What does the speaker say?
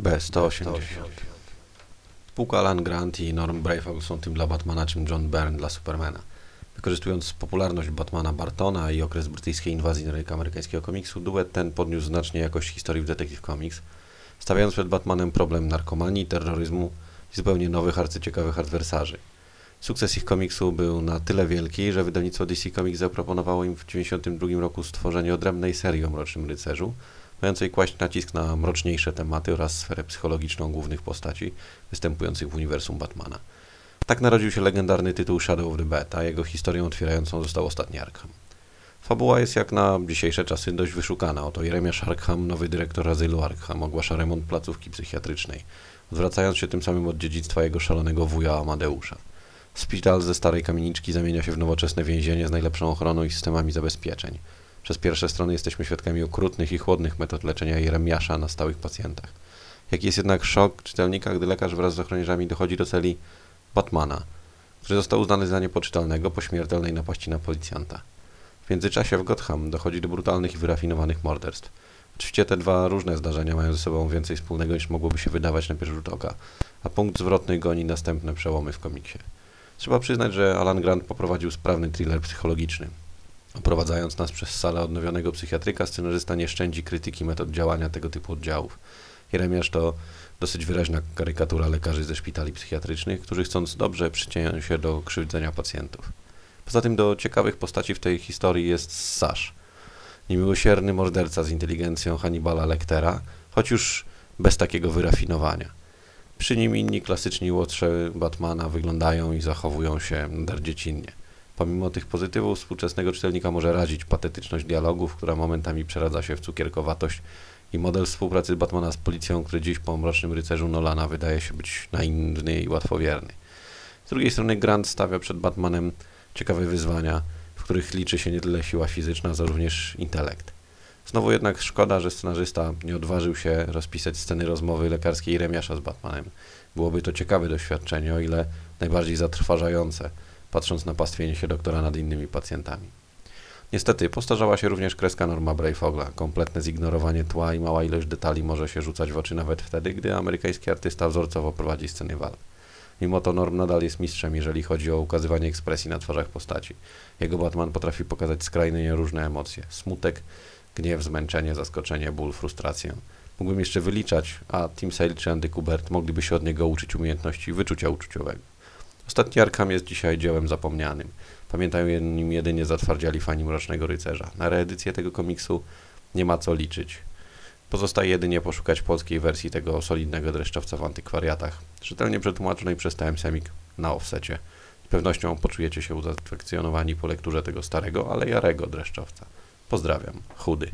B180. Spółka Alan Grant i Norm Brayfall są tym dla Batmana, czym John Byrne dla Supermana. Wykorzystując popularność Batmana Bartona i okres brytyjskiej inwazji na rynek amerykańskiego komiksu, duet ten podniósł znacznie jakość historii w Detective Comics, stawiając przed Batmanem problem narkomanii, terroryzmu i zupełnie nowych, arcyciekawych adwersarzy. Sukces ich komiksu był na tyle wielki, że wydawnictwo DC Comics zaproponowało im w 1992 roku stworzenie odrębnej serii o Mrocznym Rycerzu, mającej kłaść nacisk na mroczniejsze tematy oraz sferę psychologiczną głównych postaci występujących w uniwersum Batmana. Tak narodził się legendarny tytuł Shadow of the Bat, a jego historią otwierającą został ostatni Arkham. Fabuła jest jak na dzisiejsze czasy dość wyszukana. Oto Jeremiasz Arkham, nowy dyrektor azylu Arkham, ogłasza remont placówki psychiatrycznej, odwracając się tym samym od dziedzictwa jego szalonego wuja Amadeusza. Szpital ze starej kamieniczki zamienia się w nowoczesne więzienie z najlepszą ochroną i systemami zabezpieczeń. Przez pierwsze strony jesteśmy świadkami okrutnych i chłodnych metod leczenia Jeremiasza na stałych pacjentach. Jaki jest jednak szok czytelnika, gdy lekarz wraz z ochroniarzami dochodzi do celi Batmana, który został uznany za niepoczytalnego po śmiertelnej napaści na policjanta. W międzyczasie w Gotham dochodzi do brutalnych i wyrafinowanych morderstw. Oczywiście te dwa różne zdarzenia mają ze sobą więcej wspólnego niż mogłoby się wydawać na pierwszy rzut oka, a punkt zwrotny goni następne przełomy w komiksie. Trzeba przyznać, że Alan Grant poprowadził sprawny thriller psychologiczny. Oprowadzając nas przez salę odnowionego psychiatryka, scenarzysta nie szczędzi krytyki metod działania tego typu oddziałów. Jeremiasz to dosyć wyraźna karykatura lekarzy ze szpitali psychiatrycznych, którzy chcąc dobrze przyczyniają się do krzywdzenia pacjentów. Poza tym do ciekawych postaci w tej historii jest Sash, niemiłosierny morderca z inteligencją Hannibala Lectera, choć już bez takiego wyrafinowania. Przy nim inni klasyczni łotrze Batmana wyglądają i zachowują się nader dziecinnie. Pomimo tych pozytywów współczesnego czytelnika może razić patetyczność dialogów, która momentami przeradza się w cukierkowatość i model współpracy Batmana z policją, który dziś po Mrocznym Rycerzu Nolana wydaje się być naiwny i łatwowierny. Z drugiej strony Grant stawia przed Batmanem ciekawe wyzwania, w których liczy się nie tyle siła fizyczna, co również intelekt. Znowu jednak szkoda, że scenarzysta nie odważył się rozpisać sceny rozmowy lekarskiej Remiasza z Batmanem. Byłoby to ciekawe doświadczenie, o ile najbardziej zatrważające, patrząc na pastwienie się doktora nad innymi pacjentami. Niestety, postarzała się również kreska Norma Brayfogla. Kompletne zignorowanie tła i mała ilość detali może się rzucać w oczy nawet wtedy, gdy amerykański artysta wzorcowo prowadzi sceny walk. Mimo to Norm nadal jest mistrzem, jeżeli chodzi o ukazywanie ekspresji na twarzach postaci. Jego Batman potrafi pokazać skrajnie różne emocje. Smutek, gniew, zmęczenie, zaskoczenie, ból, frustrację. Mógłbym jeszcze wyliczać, a Tim Sale czy Andy Kubert mogliby się od niego uczyć umiejętności wyczucia uczuciowego. Ostatni Arkham jest dzisiaj dziełem zapomnianym. Pamiętają nim jedynie zatwardziali fani Mrocznego Rycerza. Na reedycję tego komiksu nie ma co liczyć. Pozostaje jedynie poszukać polskiej wersji tego solidnego dreszczowca w antykwariatach, rzetelnie przetłumaczonej przez TM Semik na offsecie. Z pewnością poczujecie się uzatrakcjonowani po lekturze tego starego, ale jarego dreszczowca. Pozdrawiam. Chudy.